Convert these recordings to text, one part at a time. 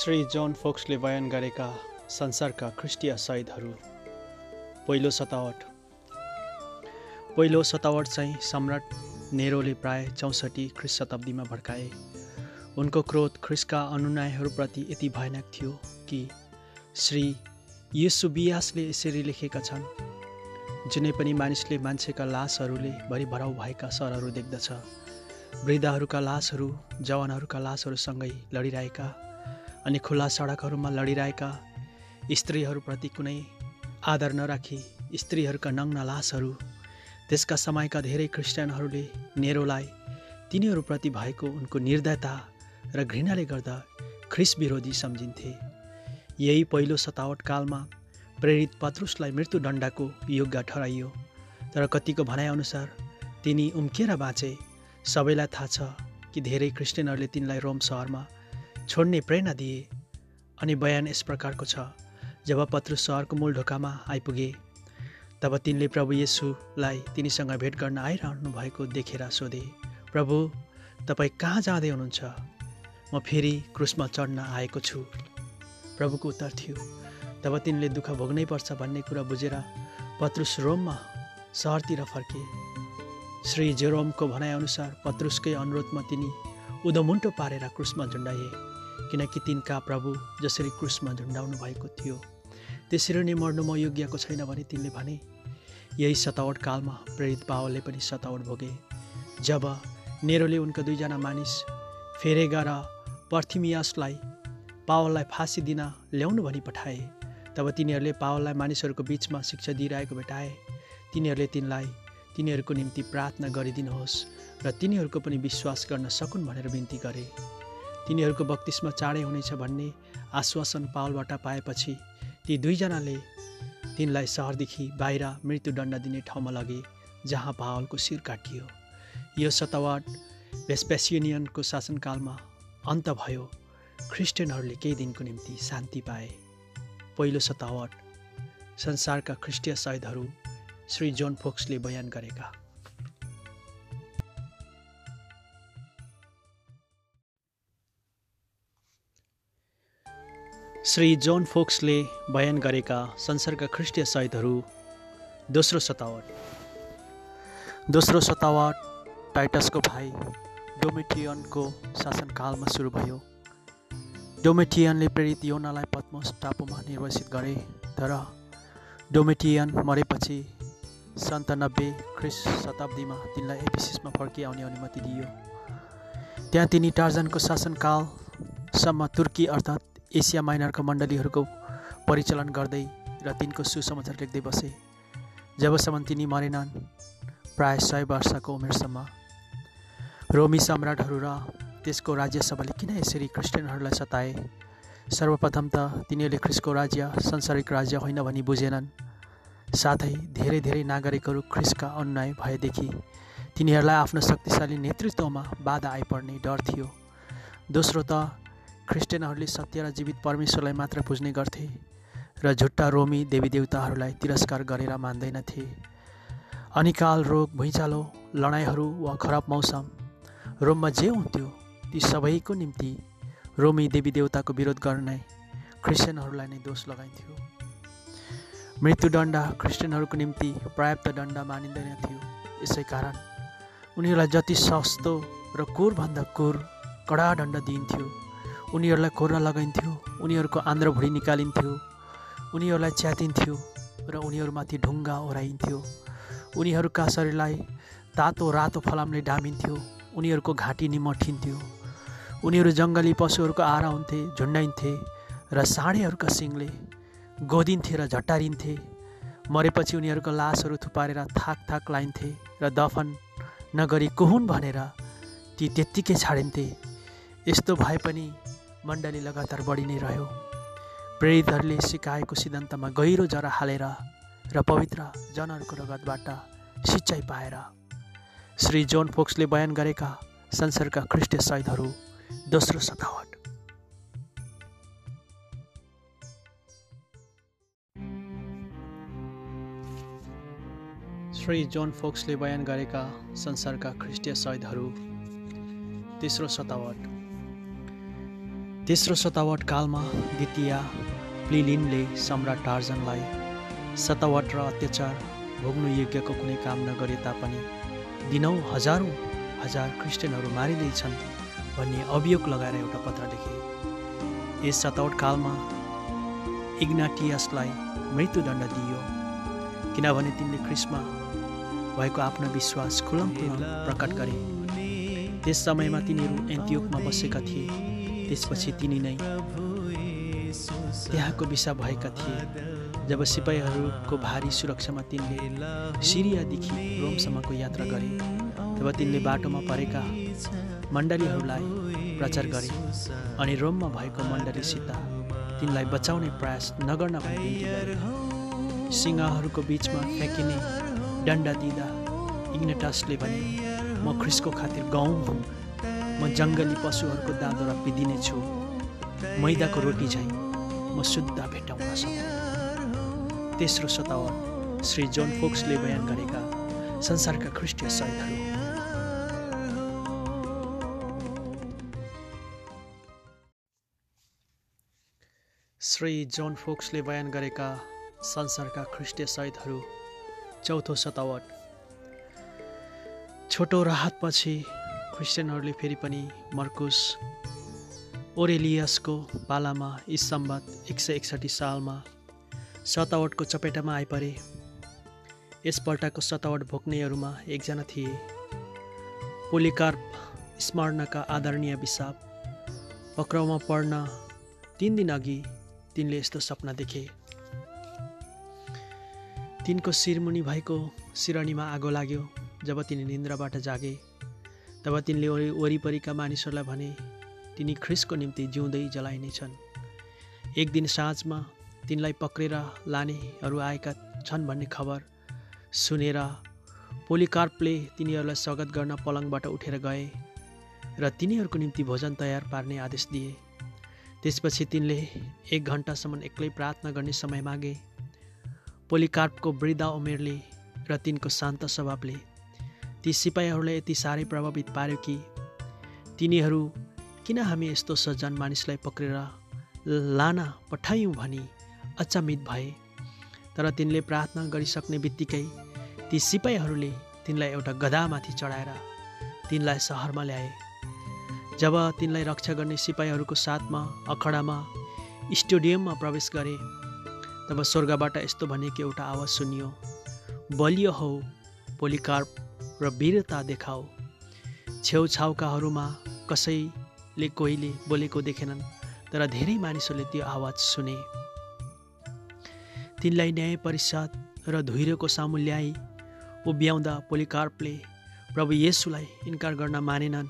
Shri John फोक्सले बयान गरेका संसारका ख्रिस्टीय शहीदहरू। पहिलो सतावट। पहिलो सतावट चाहिँ सम्राट नेरोले प्राय चौसठी ख्रिस शताब्दीमा भड्काए। उनको क्रोध ख्रिसका अनुयायीहरूप्रति यति भयानक थियो कि श्री बियासले यसरी लेखेका छन् जुनै पनि मानिसले मान्छेका लासहरूले भरिभराउ भएका सहरहरू देख्दछ। वृद्धहरूका लासहरू जवानहरूका लासहरूसँगै लडिरहेका अनि खुल्ला सडकहरूमा लडिरहेका स्त्रीहरूप्रति कुनै आदर नराखी स्त्रीहरूका नग्न लासहरू त्यसका समयका धेरै क्रिस्चियनहरूले नेरोलाई तिनीहरूप्रति भएको उनको निर्दयता र घृणाले गर्दा ख्रिस विरोधी सम्झिन्थे। यही पहिलो सतावट कालमा प्रेरित पत्रुसलाई मृत्युदण्डको योग्य ठहराइयो तर कतिको भनाइअनुसार तिनी उम्किएर बाँचे। सबैलाई थाहा छ कि धेरै क्रिस्चियनहरूले तिनलाई रोम सहरमा छोड्ने प्रेरणा दिए। अनि बयान यस प्रकारको छ जब पत्रु सहरको मूल ढोकामा आइपुगे तब तिनले प्रभु येसुलाई तिनीसँग भेट गर्न आइरहनु भएको देखेर सोधे प्रभु तपाईँ कहाँ जाँदै हुनुहुन्छ? म फेरि क्रुसमा चढ्न आएको छु। प्रभुको उत्तर थियो तब तिनले दुःख भोग्नै पर्छ भन्ने कुरा बुझेर पत्रुस रोममा सहरतिर फर्के। श्री जेरोमको भनाइअनुसार पत्रुसकै अनुरोधमा तिनी उदोमुन्टो पारेर क्रुसमा झुन्डाए। किनकि तिनका प्रभु जसरी क्रुसमा झुन्डाउनु भएको थियो त्यसरी नै मर्नु म योग्यको छैन भने तिनले भने यही सतावट कालमा प्रेरित पावलले पनि सतावट भोगे। जब नेरोले उनका दुईजना मानिस फेरेगा र पर्थिमियासलाई पावललाई फाँसी दिन ल्याउनु भनी पठाए तब तिनीहरूले पावललाई मानिसहरूको बिचमा शिक्षा दिइरहेको भेटाए। तिनीहरूले तिनलाई तिनीहरूको निम्ति प्रार्थना गरिदिनुहोस् र तिनीहरूको पनि विश्वास गर्न सकुन् भनेर बिन्ती गरे। तिनीहरूको बत्तिसमा चाँडै हुनेछ भन्ने आश्वासन पावलबाट पाएपछि ती दुईजनाले तिनलाई सहरदेखि बाहिर मृत्युदण्ड दिने ठाउँमा लगे जहाँ पावलको शिर काटियो। यो सतावट भेस्पेसियनियनको शासनकालमा अन्त भयो। ख्रिस्टियनहरूले केही दिनको निम्ति शान्ति पाए। पहिलो सतावट संसारका ख्रिस्टिय शहीदहरू श्री जोन फोक्सले बयान गरेका। श्री जोन फोक्सले बयान गरेका संसारका ख्रिस्टीय शहीदहरू दोस्रो सतावट। दोस्रो सतावट टाइटसको भाइ डोमेटियनको शासनकालमा सुरु भयो। डोमेटियनले प्रेरित योनालाई पद्मोस टापुमा निर्वासित गरे तर डोमेटियन मरेपछि सन्तानब्बे ख्रिस शताब्दीमा तिनलाई एपिसिसमा फर्किआउने अनुमति दियो त्यहाँ तिनी टार्जनको शासनकालसम्म तुर्की अर्थात् एसिया माइनरका मण्डलीहरूको परिचालन गर्दै र तिनको सुसमाचार लेख्दै बसे। जबसम्म तिनी मरेनन् प्राय सय वर्षको उमेरसम्म। रोमी सम्राटहरू र त्यसको राज्यसभाले किन यसरी क्रिस्चियनहरूलाई सताए? सर्वप्रथम त तिनीहरूले ख्रिसको राज्य संसारिक राज्य होइन भनी बुझेनन्। साथै धेरै धेरै नागरिकहरू ख्रिसका अनुयायी भएदेखि तिनीहरूलाई आफ्नो शक्तिशाली नेतृत्वमा बाधा आइपर्ने डर थियो। दोस्रो त क्रिस्चियनहरूले सत्य र जीवित परमेश्वरलाई मात्र पुज्ने गर्थे र झुट्टा रोमी देवी देवताहरूलाई तिरस्कार गरेर मान्दैनथे। अनिकाल रोग भुइँचालो लडाइँहरू वा खराब मौसम रोममा जे हुन्थ्यो ती सबैको निम्ति रोमी देवी देवताको विरोध गर्ने क्रिस्चियनहरूलाई नै दोष लगाइन्थ्यो। मृत्युदण्ड क्रिस्चियनहरूको निम्ति पर्याप्त दण्ड मानिँदैन थियो यसै कारण उनीहरूलाई जति सस्तो र कुरभन्दा कुर कडा दण्ड दिइन्थ्यो। उनीहरूलाई खोर्न लगाइन्थ्यो उनीहरूको आन्द्रभुँडी निकालिन्थ्यो उनीहरूलाई च्यातिन्थ्यो र उनीहरूमाथि ढुङ्गा ओह्राइन्थ्यो। उनीहरूका शरीरलाई तातो रातो फलामले डामिन्थ्यो उनीहरूको घाँटी निमठिन्थ्यो। उनीहरू जङ्गली पशुहरूको आरा हुन्थे झुन्डाइन्थे र साँडेहरूका सिङले गोदिन्थे र झट्टारिन्थे। मरेपछि उनीहरूको लासहरू थुपारेर थाक थाक लाइन्थे र दफन नगरी कुहुन भनेर ती त्यत्तिकै छाडिन्थे। यस्तो भए पनि मण्डली लगातार बढी नै रह्यो। प्रेरितहरूले सिकाएको सिद्धान्तमा गहिरो जरा हालेर र पवित्र जनहरूको रगतबाट सिँचाइ पाएर। श्री जोन फोक्सले बयान गरेका संसारका ख्रिस्ट शहीदहरू दोस्रो सतावट श्री जोन फोक्सले बयान गरेका संसारका ख्रिस्टीय शहीदहरू तेस्रो सतावट तेस्रो सतावट कालमा द्वितीय प्लिलिनले सम्राट टार्जनलाई सतावट र अत्याचार भोग्नु योग्यको कुनै काम नगरे तापनि दिनौँ हजारौँ हजार क्रिस्चियनहरू मारिँदैछन् भन्ने अभियोग लगाएर एउटा पत्र लेखे। यस सतावट कालमा इग्नाटियसलाई मृत्युदण्ड दिइयो किनभने तिनले क्रिस्मा भएको आफ्नो विश्वास खुलम प्रकट गरे। त्यस समयमा तिनीहरू एन्टियोकमा बसेका थिए। त्यसपछि तिनी नै त्यहाँको विषा भएका थिए। जब सिपाहीहरूको भारी सुरक्षामा तिनले सिरियादेखि रोमसम्मको यात्रा गरे तब तिनले बाटोमा परेका मण्डलीहरूलाई प्रचार गरे अनि रोममा भएको मण्डलीसित तिनलाई बचाउने प्रयास नगर्न गरे। सिंहहरूको बिचमा फ्याँकिने डन्डा दिँदा इग्नेटासले भने म ख्रिसको खातिर गाउँ हुँ। म जङ्गली पशुहरूको दाँदो पिदिने छु। मैदाको रोटी झैँ म शुद्ध भेटाउन सक्छु तेस्रो सतावर श्री जोन फोक्सले बयान गरेका संसारका ख्रिस्टीय सहितहरू श्री जोन फोक्सले बयान गरेका संसारका ख्रिस्टीय सहितहरू चौथो सतावट छोटो राहतपछि क्रिस्चियनहरूले फेरि पनि मर्कुस ओरेलियसको पालामा इस्सम्बत एक सय एकसठी सालमा सतावटको चपेटामा आइपरे। यसपल्टको सतावट भोग्नेहरूमा एकजना थिए। पोलिकार्प स्मरणका आदरणीय विसाप पक्राउमा पढ्न तिन दिन अघि तिनले यस्तो सपना देखे। तिनको शिरमुनि भएको सिरणीमा आगो लाग्यो जब तिनी निन्द्राबाट जागे। तब तिनले वरिपरिका मानिसहरूलाई भने तिनी ख्रिसको निम्ति जिउँदै जलाइनेछन्। एक दिन साँझमा तिनलाई पक्रेर लानेहरू आएका छन् भन्ने खबर सुनेर पोलिकार्पले तिनीहरूलाई स्वागत गर्न पलङबाट उठेर गए र तिनीहरूको निम्ति भोजन तयार पार्ने आदेश दिए। त्यसपछि तिनले एक घन्टासम्म एक्लै प्रार्थना गर्ने समय मागे। पोलिकार्पको वृद्ध उमेरले र तिनको शान्त स्वभावले ती सिपाहीहरूलाई यति साह्रै प्रभावित पार्यो कि तिनीहरू किन हामी यस्तो सज्जन मानिसलाई पक्रेर लान पठायौँ भनी अचम्मित भए? तर तिनले प्रार्थना गरिसक्ने बित्तिकै ती सिपाहीहरूले तिनलाई एउटा गदामाथि चढाएर तिनलाई सहरमा ल्याए। जब तिनलाई रक्षा गर्ने सिपाहीहरूको साथमा अखडामा स्टेडियममा प्रवेश गरे तब स्वर्गबाट यस्तो भनेको एउटा आवाज सुनियो बलियो हौ पोलिकार्प! र वीरता देखाऊ छेउछाउकाहरूमा कसैले कोहीले बोलेको देखेनन् तर धेरै मानिसहरूले त्यो आवाज सुने। तिनलाई न्याय परिषद र धुइरोको सामु ल्याई उभ्याउँदा पोलिकार्पले प्रभु येसुलाई इन्कार गर्न मानेनन्।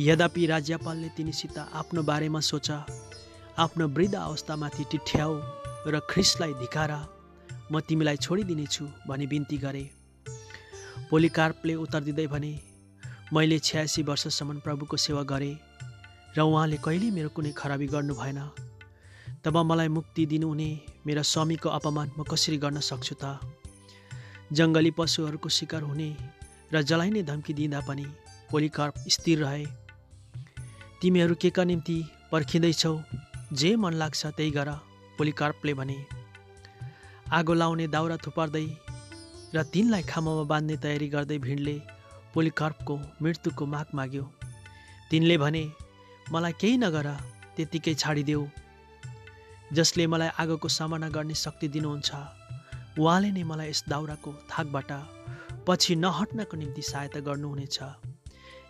यद्यपि राज्यपालले तिनीसित आफ्नो बारेमा सोच आफ्नो वृद्ध अवस्थामाथि टिठ्याउ र ख्रिसलाई धिकारा म तिमीलाई छोडिदिनेछु भनी बिन्ती गरे। पोलिकार्पले उत्तर दिँदै भने मैले छ्यासी वर्षसम्म प्रभुको सेवा गरेँ र उहाँले कहिले मेरो कुनै खराबी गर्नु भएन। तब मलाई मुक्ति दिनुहुने मेरा स्वामीको अपमान म कसरी गर्न सक्छु त? जङ्गली पशुहरूको शिकार हुने र जलाइने धम्की दिँदा पनि पोलिकार्प स्थिर रहे। तिमीहरू के का निम्ति पर्खिँदैछौ? जे मन लाग्छ त्यही गर। पोलिकार्पले भने आगो लाउने दाउरा थुपार्दै र तिनलाई खामामा बाँध्ने तयारी गर्दै भिडले पोलिकार्पको मृत्युको माग माग्यो। तिनले भने मलाई केही नगर त्यत्तिकै छाडिदेऊ। जसले मलाई आगोको सामना गर्ने शक्ति दिनुहुन्छ उहाँले नै मलाई यस दाउराको थाकबाट पछि नहट्नको निम्ति सहायता गर्नुहुनेछ।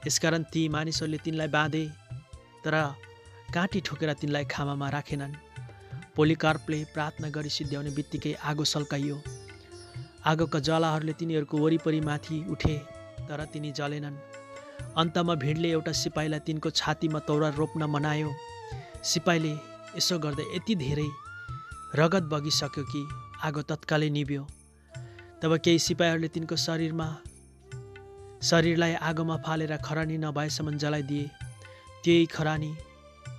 यसकारण ती मानिसहरूले तिनलाई बाँधे तर काँटी ठोकेर तिनलाई खामामा राखेनन्। पोलिकार्पले प्रार्थना गरी सिद्ध्याउने बित्तिकै आगो सल्काइयो। आगोका जलाहरूले तिनीहरूको वरिपरि माथि उठे तर तिनी जलेनन्। अन्तमा भिडले एउटा सिपाहीलाई तिनको छातीमा तौरा रोप्न मनायो। सिपाहीले यसो गर्दा यति धेरै रगत बगिसक्यो कि आगो तत्कालै निभ्यो। तब केही सिपाहीहरूले तिनको शरीरमा शरीरलाई आगोमा फालेर खरानी नभएसम्म जलाइदिए। त्यही खरानी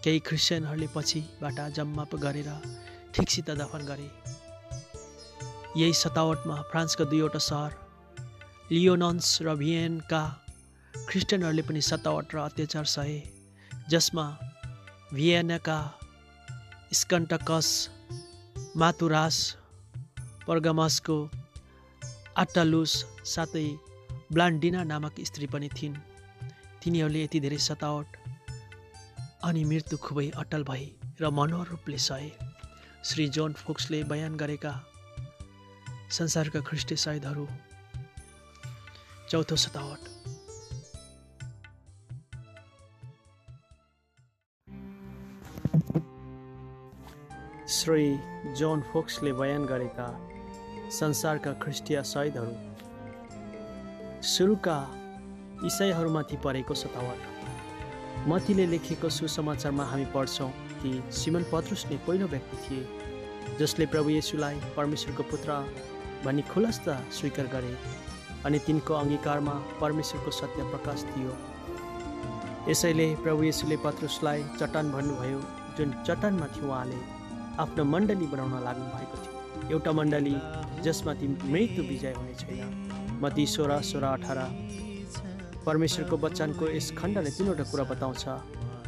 केही क्रिस्चियनहरूले पछिबाट जम्मा गरेर ठिकसित दफन गरे। यही सतावटमा फ्रान्सका दुईवटा सहर लियोनन्स र भियनका क्रिस्चियनहरूले पनि सतावट र अत्याचार सहे जसमा भियनाका स्कन्टकस मातुरास पर्गमसको आट्टालुस साथै ब्लान्डिना नामक स्त्री पनि थिइन्। तिनीहरूले यति धेरै सतावट अनि मृत्यु खुबै अटल भए र मनोहर रूपले सहे। श्री जोन फोक्सले बयान गरेका संसारका ख्रिस्टे सायदहरू चौथो सतावट। श्री जोन फोक्सले बयान गरेका संसारका ख्रिस्टिया सहिदहरू सुरुका इसाईहरूमाथि परेको सतावट। मतीले लेखेको सुसमाचारमा हामी पढ्छौँ कि सिमन पत्रुस नै पहिलो व्यक्ति थिए जसले प्रभु येसुलाई परमेश्वरको पुत्र भनी खुलस्त स्वीकार गरे अनि तिनको अङ्गीकारमा परमेश्वरको सत्य प्रकाश थियो। यसैले प्रभु येसुले पत्रुसलाई चट्टान भन्नुभयो जुन चट्टानमा थियो उहाँले आफ्नो मण्डली बनाउन लाग्नु भएको थियो। एउटा मण्डली जसमा ती मृत्यु विजय हुने छैन। मती सोह्र सोह्र अठार। परमेश्वरको वचनको यस खण्डले तिनवटा कुरा बताउँछ।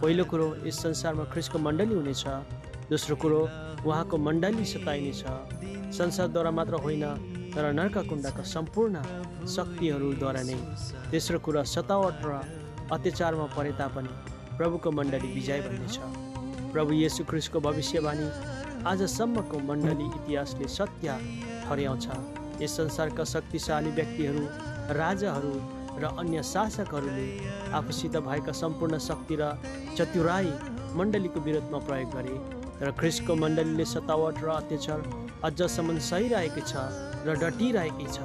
पहिलो कुरो यस संसारमा ख्रिसको मण्डली हुनेछ। दोस्रो कुरो उहाँको मण्डली सताइनेछ। संसारद्वारा मात्र होइन तर नर्ककुण्डका सम्पूर्ण शक्तिहरूद्वारा नै तेस्रो कुरा सतावट र अत्याचारमा परे तापनि प्रभुको मण्डली विजय भन्नेछ। प्रभु येसु ख्रिस्टको भविष्यवाणी आजसम्मको मण्डली इतिहासले सत्य ठर्याउँछ यस संसारका शक्तिशाली व्यक्तिहरू राजाहरू र अन्य शासकहरूले आफूसित भएका सम्पूर्ण शक्ति र चतुराई मण्डलीको विरोधमा प्रयोग गरे। र ख्रिस्टको मण्डलीले सतावट र अत्याचार अझसम्म सहिरहेकै छ र डटिरहेकै छ।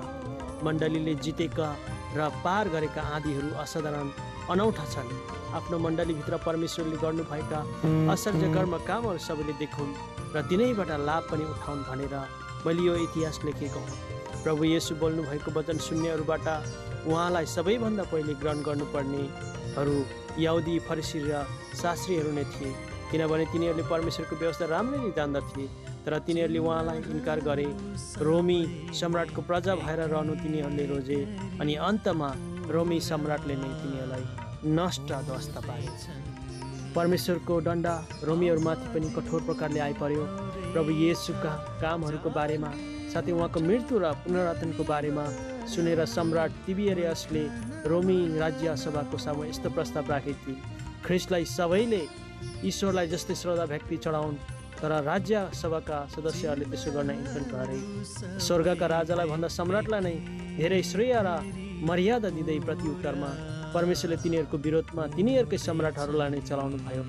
मण्डलीले जितेका र पार गरेका आँधीहरू असाधारण अनौठा छन्। आफ्नो मण्डलीभित्र परमेश्वरले गर्नुभएका कर्म कामहरू सबैले देखुन् र तिनैबाट लाभ पनि उठाउन् भनेर मैले यो इतिहास लेखेको हुँ। प्रभु येसु बोल्नुभएको वचन शून्यहरूबाट उहाँलाई सबैभन्दा पहिले ग्रहण गर्नुपर्नेहरू याउदी फरिसी र शास्त्रीहरू नै थिए। किनभने तिनीहरूले परमेश्वरको व्यवस्था राम्ररी जान्दथे तर तिनीहरूले उहाँलाई इन्कार गरे। रोमी सम्राटको प्रजा भएर रहनु तिनीहरूले रोजे अनि अन्तमा रोमी सम्राटले नै तिनीहरूलाई नष्ट ध्वस्त पारे परमेश्वरको डन्डा रोमीहरूमाथि पनि कठोर प्रकारले आइपर्यो प्रभु येसुका कामहरूको बारेमा साथै उहाँको मृत्यु र पुनरातनको बारेमा सुनेर सम्राट तिबियरियसले रोमी राज्य सभाको सामु यस्तो प्रस्ताव राखेकी। थिए ख्रिस्टलाई सबैले ईश्वरलाई जस्तै श्रद्धा व्यक्ति चढाउन्। तर राज्य सभाका सदस्यहरूले त्यसो गर्न इन्कार गरे। स्वर्गका राजालाई भन्दा सम्राटलाई नै धेरै श्रेय र मर्यादा दिँदै प्रत्युत्तरमा परमेश्वरले तिनीहरूको विरोधमा तिनीहरूकै सम्राटहरूलाई नै चलाउनु भयो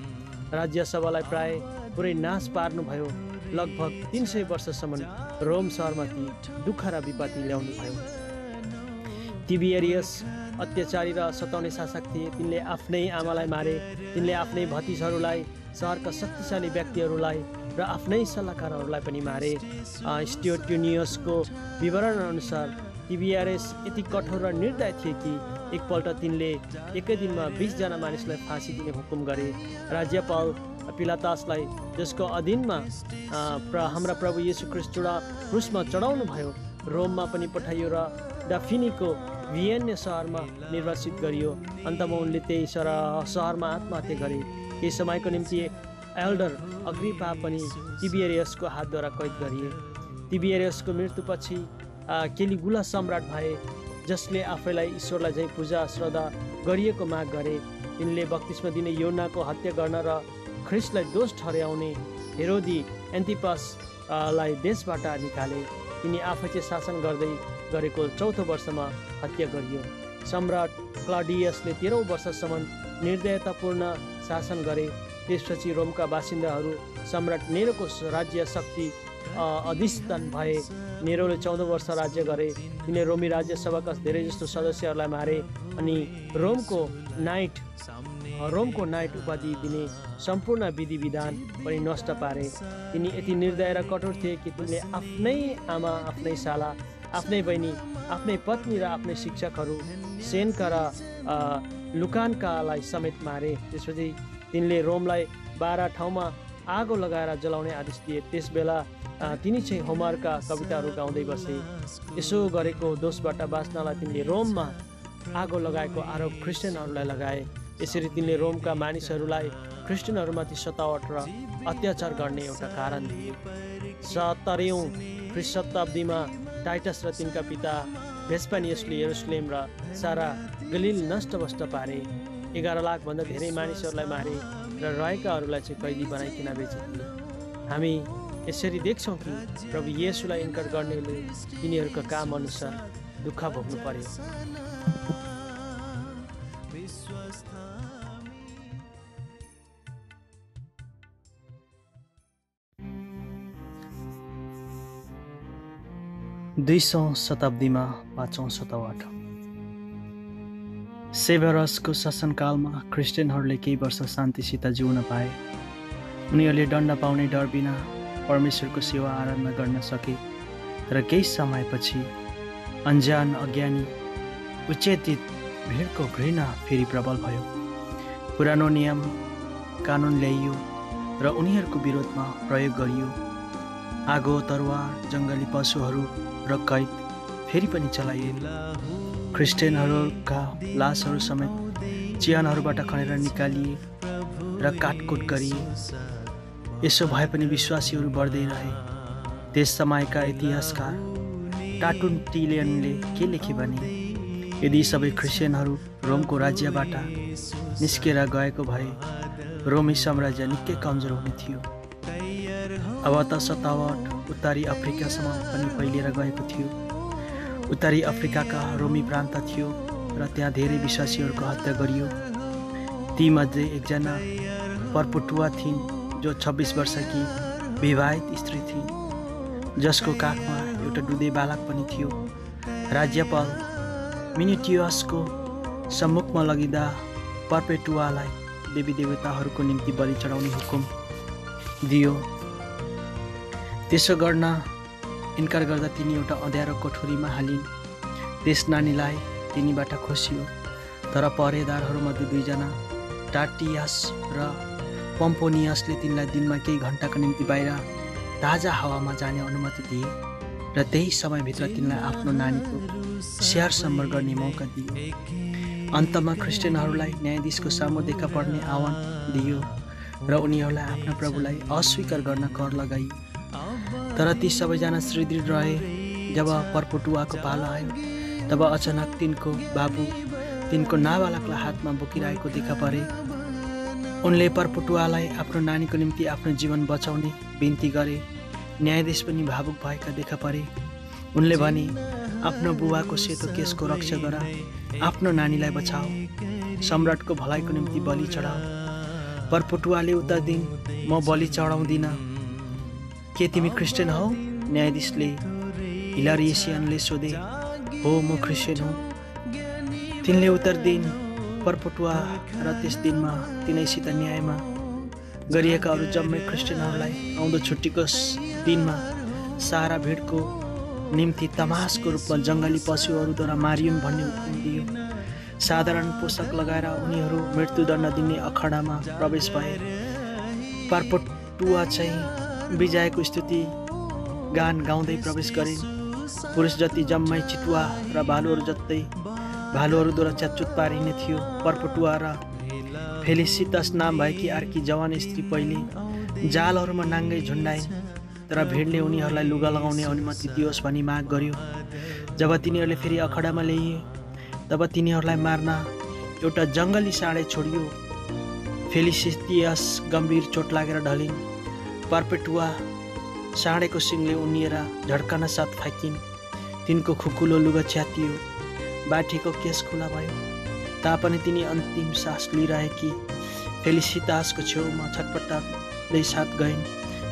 राज्य सभालाई प्राय पुरै नाश पार्नुभयो। लगभग तिन सय वर्षसम्म रोम सहरमाथि दुःख र विपत्ति ल्याउनु भयो तिबियरियस अत्याचारी र सताउने शासक थिए। तिनले आफ्नै आमालाई मारे। तिनले आफ्नै भतिजहरूलाई सहरका शक्तिशाली व्यक्तिहरूलाई र आफ्नै सल्लाहकारहरूलाई पनि मारे। स्ट्योट्युनियसको विवरण अनुसार तिबिआरएस यति कठोर र निर्दय थिए कि एकपल्ट तिनले एकै दिनमा बिसजना मानिसलाई फाँसी दिने हुकुम गरे। राज्यपाल पिलातासलाई जसको अधीनमा प्र हाम्रा प्रभु येसु क्रिस्टुडा क्रुसमा चढाउनु भयो रोममा पनि पठाइयो र डाफिनीको भियन्य सहरमा निर्वासित गरियो। अन्तमा उनले त्यही सर सहरमा आत्महत्या गरे। केही समयको निम्ति एल्डर अग्रिपा पनि तिबियरियसको हातद्वारा कैद गरिए। तिबियरियसको मृत्युपछि केलिगुला सम्राट भए जसले आफैलाई ईश्वरलाई चाहिँ पूजा श्रद्धा गरिएको माग गरे। तिनले बत्तिसमा दिने योनाको हत्या गर्न र ख्रिस्टलाई दोष ठहर्याउने हेरोदी एन्टिपस लाई देशबाट निकाले। तिनी आफै चाहिँ शासन गर्दै गरेको चौथो वर्षमा हत्या गरियो। सम्राट क्लाडियसले तेह्रौँ वर्षसम्म निर्दयतापूर्ण शासन गरे। त्यसपछि रोमका बासिन्दाहरू सम्राट नेरोको राज्य शक्ति अधिष्ठान भए। नेरोले चौध वर्ष राज्य गरे। तिनले रोमी राज्य सभाका धेरै जस्तो सदस्यहरूलाई मारे अनि रोमको नाइट रोमको नाइट उपाधि दिने सम्पूर्ण विधि विधान पनि नष्ट पारे। तिनी यति निर्दय र कठोर थिए कि तिनले आफ्नै आमा आफ्नै साला आफ्नै बहिनी आफ्नै पत्नी र आफ्नै शिक्षकहरू सेनका र लुकानकालाई समेत मारे। त्यसपछि तिनले रोमलाई बाह्र ठाउँमा आगो लगाएर जलाउने आदेश दिए। त्यस बेला तिनी चाहिँ होमरका कविताहरू गाउँदै बसे। यसो गरेको दोषबाट बाँच्नलाई तिनले रोममा आगो लगाएको आरोप क्रिस्चियनहरूलाई लगाए। यसरी तिनले रोमका मानिसहरूलाई क्रिस्चियनहरूमाथि सतावट र अत्याचार गर्ने एउटा कारण थिए सत्तरीौँ शताब्दीमा टाइटस र तिनका पिता भेस्पानियसले यरुसलेम र सारा गलिल नष्टभष्ट पारे। एघार लाखभन्दा धेरै मानिसहरूलाई मारे र रहेकाहरूलाई चाहिँ कैदी बनाइकन बेचिदिए हामी यसरी देख्छौँ कि प्रभु येसुलाई इन्कर गर्नेले तिनीहरूको काम अनुसार दुःख भोग्नु पर्यो। दुई सौ शताब्दीमा पाँचौँ शतवाट। सेभरसको शासनकालमा क्रिस्चियनहरूले केही वर्ष शान्तिसित जिउन पाए। उनीहरूले दण्ड पाउने डर बिना परमेश्वरको सेवा आराधना गर्न सके र केही समयपछि अन्जान अज्ञानी उचेतित भिडको घृणा फेरि प्रबल भयो। पुरानो नियम कानुन ल्याइयो र उनीहरूको विरोधमा प्रयोग गरियो। आगो तरवार जङ्गली पशुहरू र कैद फेरि पनि चलाइयो क्रिस्चियनहरूका लासहरू समेत चिहानहरूबाट खनेर निकालिए र काटकुट गरिए। यसो भए पनि विश्वासीहरू बढ्दै रहे। त्यस समयका इतिहासकार टाटुन टिलियनले के लेखे भने यदि सबै क्रिस्चियनहरू रोमको राज्यबाट निस्केर गएको भए रोमी साम्राज्य निकै कमजोर हुने थियो। त सतावट उत्तरी अफ्रिकासम्म पनि फैलिएर गएको थियो। उत्तरी अफ्रिकाका रोमी प्रान्त थियो र त्यहाँ धेरै विश्वासीहरूको हत्या गरियो। तीमध्ये एकजना पर्पुटुवा थिइन् जो छब्बिस वर्षकी विवाहित स्त्री थिइन्। जसको काखमा एउटा डुदे बालक पनि थियो। राज्यपाल मिनिटियसको सम्मुखमा लगिँदा पर्पेटुवालाई देवी देवताहरूको निम्ति बलि चढाउने हुकुम दियो। त्यसो गर्न इन्कार गर्दा तिनी एउटा अँध्यारो कोठुरीमा हालिन्। त्यस नानीलाई तिनीबाट खोसियो। तर पहरेदारहरूमध्ये दुईजना टाटियस र पम्पोनियसले तिनलाई दिनमा केही घन्टाको निम्ति बाहिर ताजा हावामा जाने अनुमति दिए र त्यही समयभित्र तिनलाई आफ्नो नानीको स्याहार सम्बर गर्ने मौका दियो। अन्तमा क्रिस्चियनहरूलाई न्यायाधीशको सामु देखा पर्ने आह्वान दियो र उनीहरूलाई आफ्ना प्रभुलाई अस्वीकार गर्न कर लगाइयो तर ती सबैजना सुदृढ रहे जब पर्पुटुवाको पालो आयो तब अचानक तिनको बाबु तिनको नाबालकलाई हातमा बोकिरहेको देखा परे। उनले पर्पुटुवालाई आफ्नो नानीको निम्ति आफ्नो जीवन बचाउने बिन्ती गरे। न्यायाधीश पनि भावुक भएका देखा परे। उनले भने आफ्नो बुवाको सेतो केसको रक्षा गर आफ्नो नानीलाई बचाऊ सम्राटको भलाइको निम्ति बलि चढाऊ परपुटुवाले उत्तर दिन म बलि चढाउँदिन। के तिमी क्रिस्चियन हौ? न्यायाधीशले हिलारिएसियनले सोधे हो म क्रिस्चियन हुँ। तिनले उत्तर दिन परपटुवा र त्यस दिनमा तिनैसित न्यायमा गरिएका अरू जम्मै क्रिस्चियनहरूलाई आउँदो छुट्टीको दिनमा सारा भिडको निम्ति तमासको रूपमा जङ्गली पशुहरूद्वारा मारियुन् भन्ने हुकुम दियो। साधारण पोसाक लगाएर उनीहरू मृत्युदण्ड दिने अखडामा प्रवेश भए। पार्पटुवा चाहिँ विजयको स्तुति गान गाउँदै प्रवेश गरे। पुरुष जति जम्मै चितुवा र भालुहरू जस्तै भालुहरूद्वारा च्याचुत पारिने थियो पर्पटुवा र फेलिसितस नाम भएकी अर्की जवान स्त्री पहिले जालहरूमा नाङ्गै झुन्डाइन् तर भिडले उनीहरूलाई लुगा लगाउने अनुमति दियोस् भनी माग गर्यो। जब तिनीहरूले फेरि अखडामा ल्याइए तब तिनीहरूलाई मार्न एउटा जङ्गली साँडे छोडियो। फेलिसितियस गम्भीर चोट लागेर ढलिन्। पर्पेटुवा साँडेको सिङले उनिएर झड्कन साथ फ्याँकिन् तिनको खुकुलो लुगा च्यातियो बाठीको केस खुला भयो। तापनि तिनी अन्तिम सास लिइरहेकी फेलिसितासको छेउमा छटपट्टाले साथ गइन्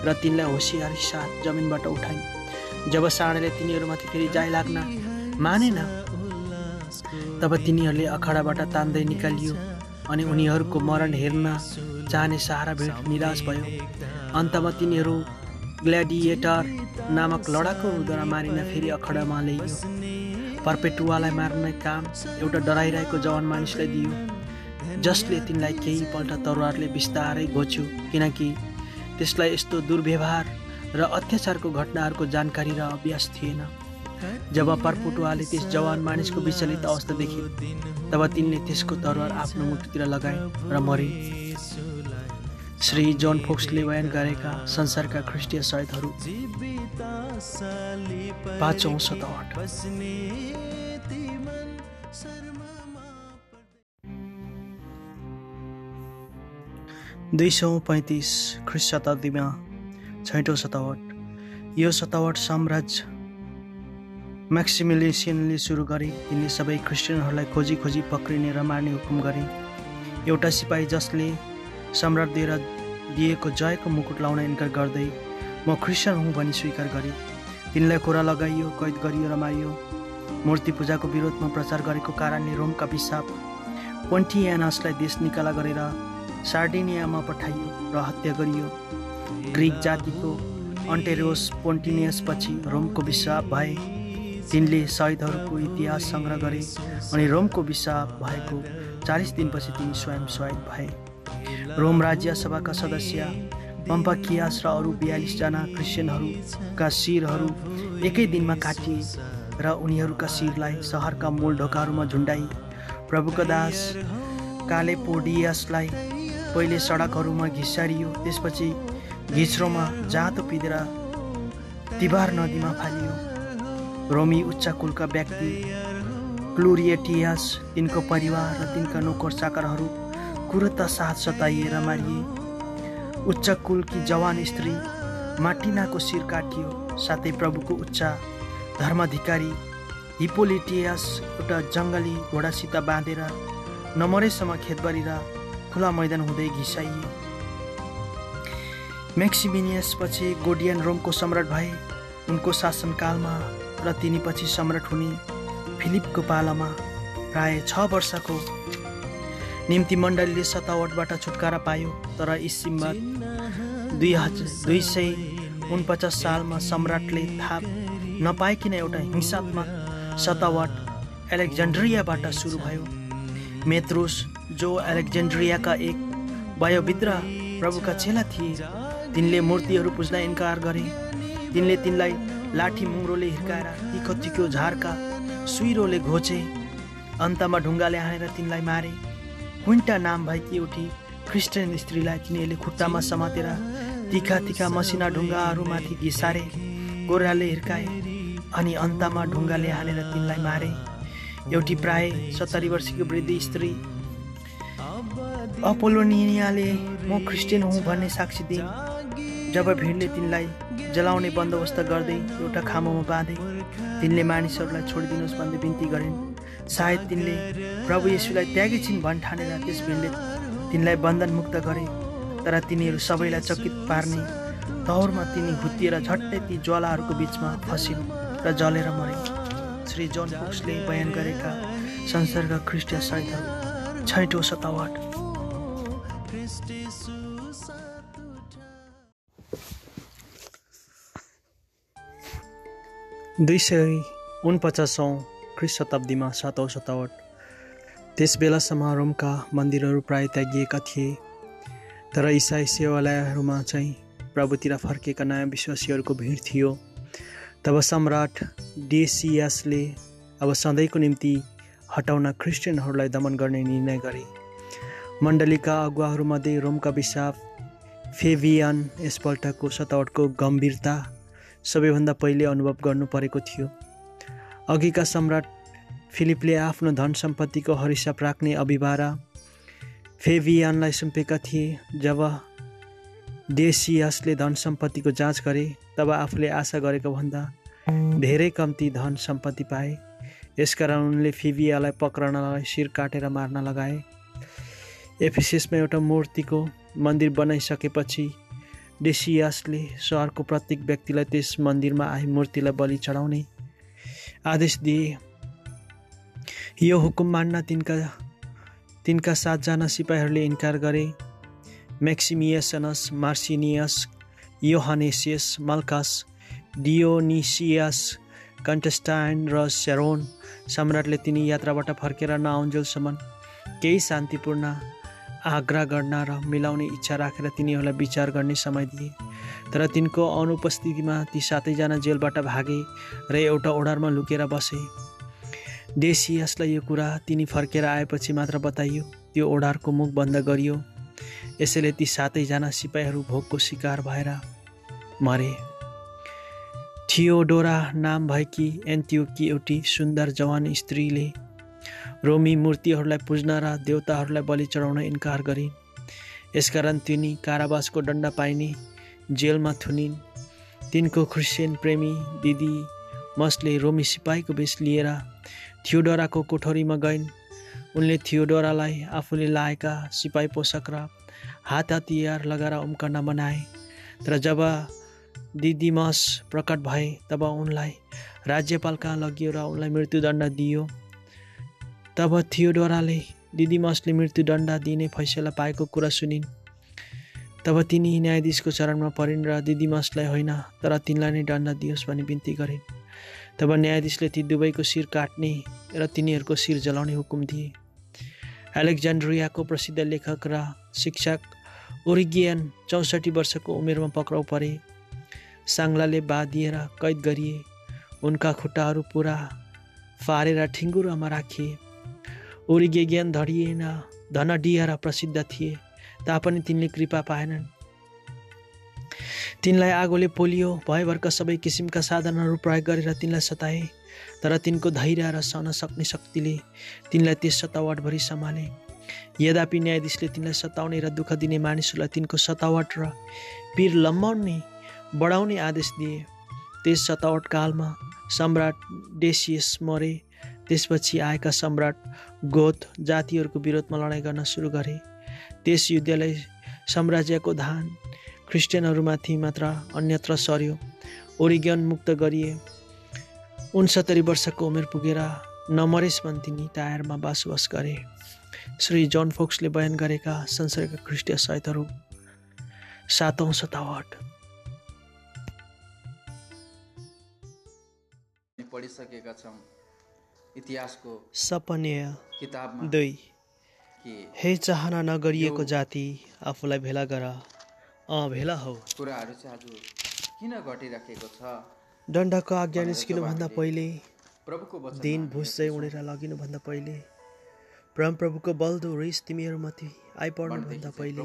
र तिनलाई होसियारी साथ जमिनबाट उठाइन्। जब साँडेले तिनीहरूमाथि फेरि जाइ लाग्न मानेन तब तिनीहरूले अखाडाबाट तान्दै निकालियो। अनि उनीहरूको मरण हेर्न चाहने सहारा भिड निराश भयो। अन्तमा तिनीहरू ग्ल्याडिएटर नामक लडाकुद्वारा मारिन फेरि अखडामा ल्याइयो। पर्पेटुवालाई मार्ने काम एउटा डराइरहेको जवान मानिसलाई दियो जसले तिनलाई केहीपल्ट तरवारले बिस्तारै घोच्यो किनकि त्यसलाई यस्तो दुर्व्यवहार र अत्याचारको घटनाहरूको जानकारी र अभ्यास थिएन। जब पर्पुटुवाले त्यस जवान मानिसको विचलित अवस्था देखे तब तिनले त्यसको तरवार आफ्नो मुटुतिर लगाए र मरे। श्री जोन फोक्सले बयान गरेका संसारका ख्रिस्टीय शतावट दुई सौ पैँतिस ख्रिस्ट शताब्दीमा छैटौँ शतावट यो शतावट साम्राज्य म्याक्सिमिलेसियनले सुरु गरे। तिनले सबै क्रिस्चियनहरूलाई खोजी खोजी पक्रिने र मार्ने हुकुम गरे। एउटा सिपाही जसले सम्राट दिएर दिएको जयको मुकुट लाउन इन्कार गर्दै म क्रिस्चियन हुँ भनी स्वीकार गरे। तिनलाई कोरा लगाइयो कैद गरियो र मारियो मूर्ति पूजाको विरोधमा प्रचार गरेको कारणले रोमका पिसाब पोन्टियानसलाई देश निकाला गरेर सार्डिनियामा पठाइयो र हत्या गरियो। ग्रिक जातिको अन्टेरियोस पोन्टिनियस पछि रोमको विश्वाप भए तिनले शहीदहरूको इतिहास सङ्ग्रह गरे अनि रोमको विश्वाप भएको चालिस दिनपछि तिनी स्वयं शहीद भए। रोम राज्य सभाका सदस्य पम्पाकियास र अरू बयालिसजना क्रिस्चियनहरूका शिरहरू एकै दिनमा काटिए र उनीहरूका शिरलाई सहरका मूल ढोकाहरूमा झुन्डाई। प्रभुका दास कालेपोडियसलाई पहिले सडकहरूमा घिसारियो त्यसपछि घिच्रोमा जाँतो पिँधेर तिबार नदीमा फालियो। रोमी उच्च कुलका व्यक्ति क्लुरिएटियस तिनको परिवार र तिनका नोकर चाकरहरू कुरता साथ सताइएर मारिए। उच्च कुलकी जवान स्त्री माटिनाको शिर काटियो साथै प्रभुको उच्च धर्माधिकारी हिपोलिटियस एउटा जङ्गली घोडासित बाँधेर नमरेसम्म खेतबारी र खुला मैदान हुँदै घिसाइए। म्याक्सिमिनियस पछि गोडियन रोमको सम्राट भए। उनको शासनकालमा र तिनीपछि सम्राट हुने फिलिपको पालामा प्राय छ वर्षको निम्ति मण्डलीले सतावटबाट छुटकारा पायो तर इसिम्बर दुई हजार दुई सय उनपचास सालमा सम्राटले थाहा नपाइकन एउटा हिंसात्मक सतावट एलेक्जेन्ड्रियाबाट सुरु भयो। मेत्रुस जो एलेक्जेन्ड्रियाका एक वयोवृद्ध प्रभुका चेला थिए तिनले मूर्तिहरू पुज्न इन्कार गरे। तिनले तिनलाई लाठी मुङ्रोले हिर्काएर तिखो झारका सुइरोले घोचे अन्तमा ढुङ्गाले हानेर तिनलाई मारे। क्विन्टा नाम भएकी एउटी क्रिस्चियन स्त्रीलाई तिनीहरूले खुट्टामा समातेर तिखा तिखा मसिना ढुङ्गाहरूमाथि घिसारे गोराले हिर्काए अनि अन्तमा ढुङ्गाले हानेर तिनलाई मारे। एउटी प्राय सत्तरी वर्षको वृद्धि स्त्री अपोलोनियाले म क्रिस्चियन हुँ भन्ने साक्षी दिए जब भिडले तिनलाई जलाउने बन्दोबस्त गर्दै एउटा खामोमा बाँधे तिनले मानिसहरूलाई छोडिदिनुहोस् भन्दै बिन्ती गरिन्। सायद तिनले प्रभु येसुलाई त्यागी छिन् भन् ठानेर त्यस भिडले तिनलाई बन्धन मुक्त गरे तर तिनीहरू सबैलाई चकित पार्ने तौरमा तिनी हुत्तिएर झट्टै ती ज्वालाहरूको बिचमा फसिन् र जलेर मरे। श्री जोन बुक्सले बयान गरेका संसर्ग ख्रिस्टिय साइतहरू छैटौँ शतावट। दुई सय उनपचासौँ ख्रिस शताब्दीमा सातौँ शतावट। त्यस बेलासम्म रोमका मन्दिरहरू प्राय त्यागिएका थिए तर इसाई सेवालयहरूमा चाहिँ प्रभुतिर फर्केका नयाँ विश्वासीहरूको भिड थियो। तब सम्राट डेसियासले अब सधैँको निम्ति हटाउन क्रिस्चियनहरूलाई दमन गर्ने निर्णय गरे। मण्डलीका अगुवाहरूमध्ये रोमका विशाप फेभियन यसपल्टको सतावटको गम्भीरता सबैभन्दा पहिले अनुभव गर्नु परेको थियो। अघिका सम्राट फिलिपले आफ्नो धन सम्पत्तिको हरिसाप राख्ने अभिभारा फेभियानलाई सुम्पेका थिए। जब डेसियसले धन सम्पत्तिको जाँच गरे तब आफूले आशा गरेको भन्दा धेरै कम्ती धन सम्पत्ति पाए। यसकारण उनले फिभियालाई पक्रनलाई शिर काटेर मार्न लगाए। एफिसिसमा एउटा मूर्तिको मन्दिर बनाइसकेपछि डेसियासले सहरको प्रत्येक व्यक्तिलाई त्यस मन्दिरमा आए मूर्तिलाई बलि चढाउने आदेश दिए। यो हुकुम मान्न तिनका तिनका सातजना सिपाहीहरूले इन्कार गरे। म्याक्सिमियसनस मार्सिनियस योहनेसियस मल्कास डियोनिसियस कन्टेस्टाइन र सेरोन सम्राटले तिनी यात्राबाट फर्केर नआउन्जेलसम्म केही शान्तिपूर्ण आग्रह गर्न र मिलाउने इच्छा राखेर तिनीहरूलाई विचार गर्ने समय दिए। तर तिनको अनुपस्थितिमा ती सातैजना जेलबाट भागे र एउटा ओडारमा लुकेर बसे। डेसियसलाई यो कुरा तिनी फर्केर आएपछि मात्र बताइयो त्यो ओडारको मुख बन्द गरियो। यसैले ती सातैजना सिपाहीहरू भोकको शिकार भएर मरे। थियोडोरा नाम भएकी एन्टियोकी एउटी सुन्दर जवान स्त्रीले रोमी मूर्तिहरूलाई पुज्न र देवताहरूलाई बलि चढाउन इन्कार गरिन् यसकारण तिनी कारावासको दण्ड पाइने जेलमा थुनिन्। तिनको क्रिस्चियन प्रेमी दिदी मसले रोमी सिपाहीको बेस लिएर थियोडोराको कोठरीमा गइन्। उनले थियोडोरालाई आफूले लाएका सिपाही पोसाक र हात हतियार लगाएर उम्कन बनाए तर जब दिदीमस प्रकट भए तब उनलाई राज्यपाल कहाँ लगियो र उनलाई मृत्युदण्ड दियो तब थियोडोराले दिदीमसले मृत्युदण्ड दिने फैसला पाएको कुरा सुनिन्। तब तिनी न्यायाधीशको चरणमा परिन् र दिदीमसलाई होइन तर तिनलाई नै दण्ड दियोस् भनी बिन्ती गरिन्। तब न्यायाधीशले ती दुवैको शिर काट्ने र तिनीहरूको शिर जलाउने हुकुम दिए। एलेक्जेन्ड्रियाको प्रसिद्ध लेखक र शिक्षक ओरिगियन चौसठी वर्षको उमेरमा पक्राउ परे। साङ्लाले बाँधिएर कैद गरिए। उनका खुट्टाहरू पुरा फारेर ठिङ्गुरमा राखिए। ओरिगेगियन धडिएन धनडिया र प्रसिद्ध थिए तापनि तिनले कृपा पाएनन्। तिनलाई आगोले पोलियो भयभरका सबै किसिमका साधनहरू प्रयोग गरेर तिनलाई सताए तर तिनको धैर्य र सहन सक्ने शक्तिले तिनलाई त्यस सतावटभरि सम्हाले। यद्यपि न्यायाधीशले तिनलाई सताउने र दुःख दिने मानिसहरूलाई तिनको सतावट र पीर लम्बाउने बढाउने आदेश दिए त्यस सतावट कालमा सम्राट डेसियस मरे। त्यसपछि आएका सम्राट गोथ जातिहरूको विरोधमा लडाइँ गर्न सुरु गरे। त्यस युद्धले साम्राज्यको धान क्रिस्चियनहरूमाथि मात्र अन्यत्र सर्यो। ओरिगन मुक्त गरिए। उन्सत्तरी वर्षको उमेर पुगेर नमरेस तिनी टायरमा बसोबास गरे। श्री जन फोक्सले बयान गरेका संसारका ख्रिस्टीय साहित्यहरू सातौँ शतावट पढिसकेका छौँ। इतिहासको सपनेय किताबमा दुई। हे चाहना नगरिएको जाति आफूलाई भेला गर। अँ भेला हौ। कुराहरू चाहिँ आज किन घटिराखेको छ? दण्डको आज्ञा निस्किनुभन्दा पहिले प्रभुको दिन भुस चाहिँ उडेर लगिनुभन्दा पहिले परमप्रभुको बल्दो रिस तिमीहरूमाथि आइपर्नुभन्दा पहिले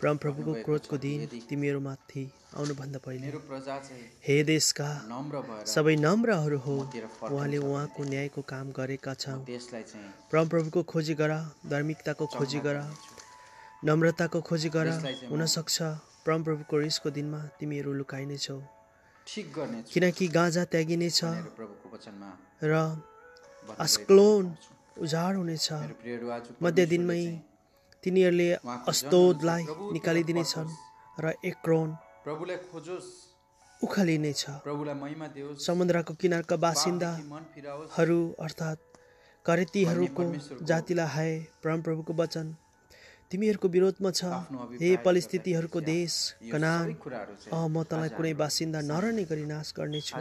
परमप्रभुको क्रोधको दिन तिमीहरूमाथि आउनुभन्दा पहिले हे देशका सबै नम्रहरू हो उहाँले उहाँको न्यायको काम गरेका छन्। परमप्रभुको खोजी गर धार्मिकताको खोजी गर नम्रताको खोजी गर हुनसक्छ। परमप्रभुको रिसको दिनमा तिमीहरू लुकाइनेछौ। किनकि गाँजा त्यागिनेछ र अस्क्लोन पाउँछु। उजाड हुनेछ। मध्य दिनमै तिनीहरूले अस्तोदलाई निकालिदिनेछन् र एक्रोन प्रभुलाई खोजोस्। उखालिनेछ प्रभुलाई महिमा समुद्रको किनारका बासिन्दा पापदेखि मन फिराओस्। हरू अर्थात् करेतीहरूको जातिलाई हाय परमप्रभुको वचन। तिमीहरूको विरोधमा छ। हे परिस्थितिहरूको। देश कनान अह म तँलाई कुनै बासिन्दा नरहने गरी नाश गर्नेछु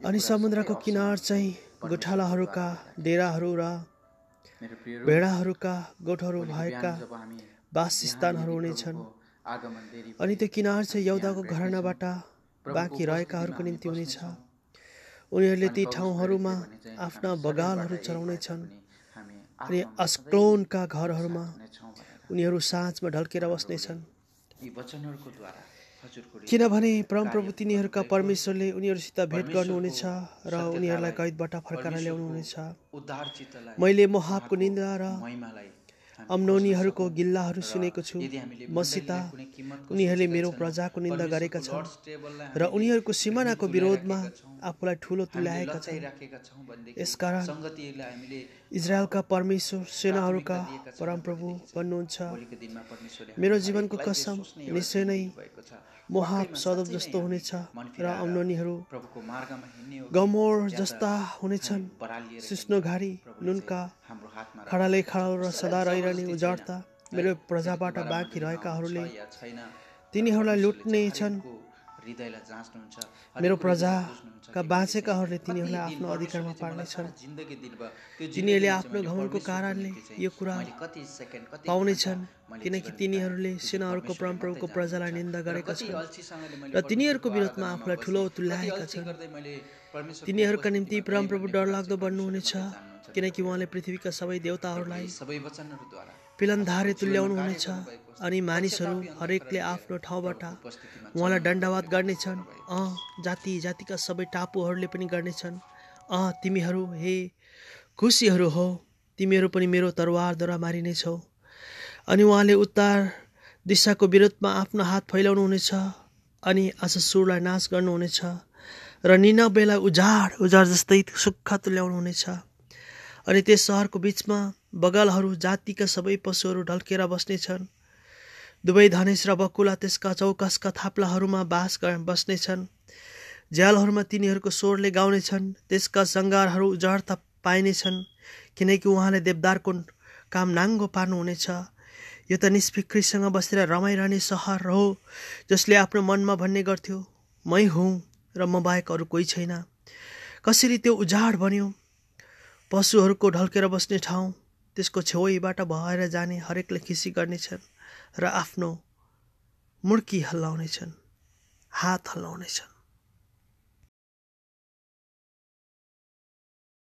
अनि समुद्रको किनार चाहिँ गोठालाहरूका डेराहरू र भेडाहरूका गोठहरू भएका वासस्थानहरू हुनेछन् अनि त्यो किनार चाहिँ यौदाको घरानाबाट बाँकी रहेकाहरूको निम्ति हुनेछ। उनीहरूले ती ठाउँहरूमा आफ्ना बगालहरू चलाउनेछन् अनि अस्क्लोनका घरहरूमा उनीहरू साँझमा ढल्केर बस्नेछन्। किनभने परमप्रभु तिनीहरूका परमेश्वरले उनीहरूसित भेट गर्नुहुनेछ र उनीहरूलाई कैदबाट फर्काएर ल्याउनुहुनेछ मैले मोहाबको निन्दा र अम्नोनीहरूको। गिल्लाहरू सुनेको छु मसित उनीहरूले मेरो प्रजाको निन्दा गरेका छन् र उनीहरूको सिमानाको विरोधमा। आफूलाई ठुलो तुल्याएका छन् यसकारण इजरायलका परमेश्वर सेनाहरूका परमप्रभु भन्नुहुन्छ मेरो जीवनको कसम निश्चय नै। मोहाब नै जस्तो हुनेछ र कि गमोर जस्ता हुनेछन् हामी बरालिएर सिस्नो हिँड्ने हो। घारी प्रभुले नुनका खडाले। खडालो र सदा रहिरहने उजाडता। मेरो प्रजाबाट बाँकी रहेकाहरूले तिनीहरूलाई लुट्ने छन् हृदयलाई जाँच्नुहुन्छ, मेरो प्रजाका बाँचेकाहरूले तिनीहरूलाई आफ्नो अधिकारमा पार्नेछन्। तिनीहरूले आफ्नो परमेश्वरको कारणले यो कुरा पाउनेछन् किनकि तिनीहरूले सेनाहरूको परमप्रभुको मात्रै प्रजालाई। निन्दा गरेका छन् र तिनीहरूको विरोधमा आफूलाई। ठुलो तुल्याएका छन्। तिनीहरूका निम्ति परमप्रभु डरलाग्दो बन्नुहुनेछ। किनकि उहाँले पृथ्वीका सबै देवताहरूलाई सबै वचनहरूद्वारा पिलनधारे तुल्याउनुहुनेछ अनि मानिसहरू हरेकले आफ्नो ठाउँबाट उहाँलाई दण्डवाद गर्नेछन्। अँ जाति जातिका सबै टापुहरूले पनि गर्नेछन्। अँ तिमीहरू हे खुसीहरू हो तिमीहरू पनि मेरो तरवारद्वारा मारिनेछौ। अनि उहाँले उत्तर दिशाको विरोधमा आफ्नो हात फैलाउनुहुनेछ अनि आज सुरलाई नाश गर्नुहुनेछ र निनबेलाई उजाड उजाड जस्तै सुक्खा तुल्याउनुहुनेछ। अनि त्यस सहरको बिचमा बगालहरू जातिका सबै पशुहरू ढल्केर बस्नेछन्। दुवै धनेश र बकुला त्यसका चौकसका थाप्लाहरूमा बास बस्नेछन्। झ्यालहरूमा तिनीहरूको स्वरले गाउनेछन् त्यसका सङ्गारहरू उजाड पाइनेछन् किनकि उहाँले देवदारको काम नाङ्गो पार्नुहुनेछ। यो त निष्फिक्रीसँग बसेर रमाइरहने सहर हो जसले आफ्नो मनमा भन्ने गर्थ्यो मै हुँ र म बाहेक अरू कोही छैन। कसरी त्यो उजाड बन्यो? पशुहरूको ढल्केर बस्ने ठाउँ त्यसको छेउबाट भएर जाने हरेकले खिसी गर्नेछन् र आफ्नो मुर्की हल्लाउनेछन् हात हल्लाउनेछन्।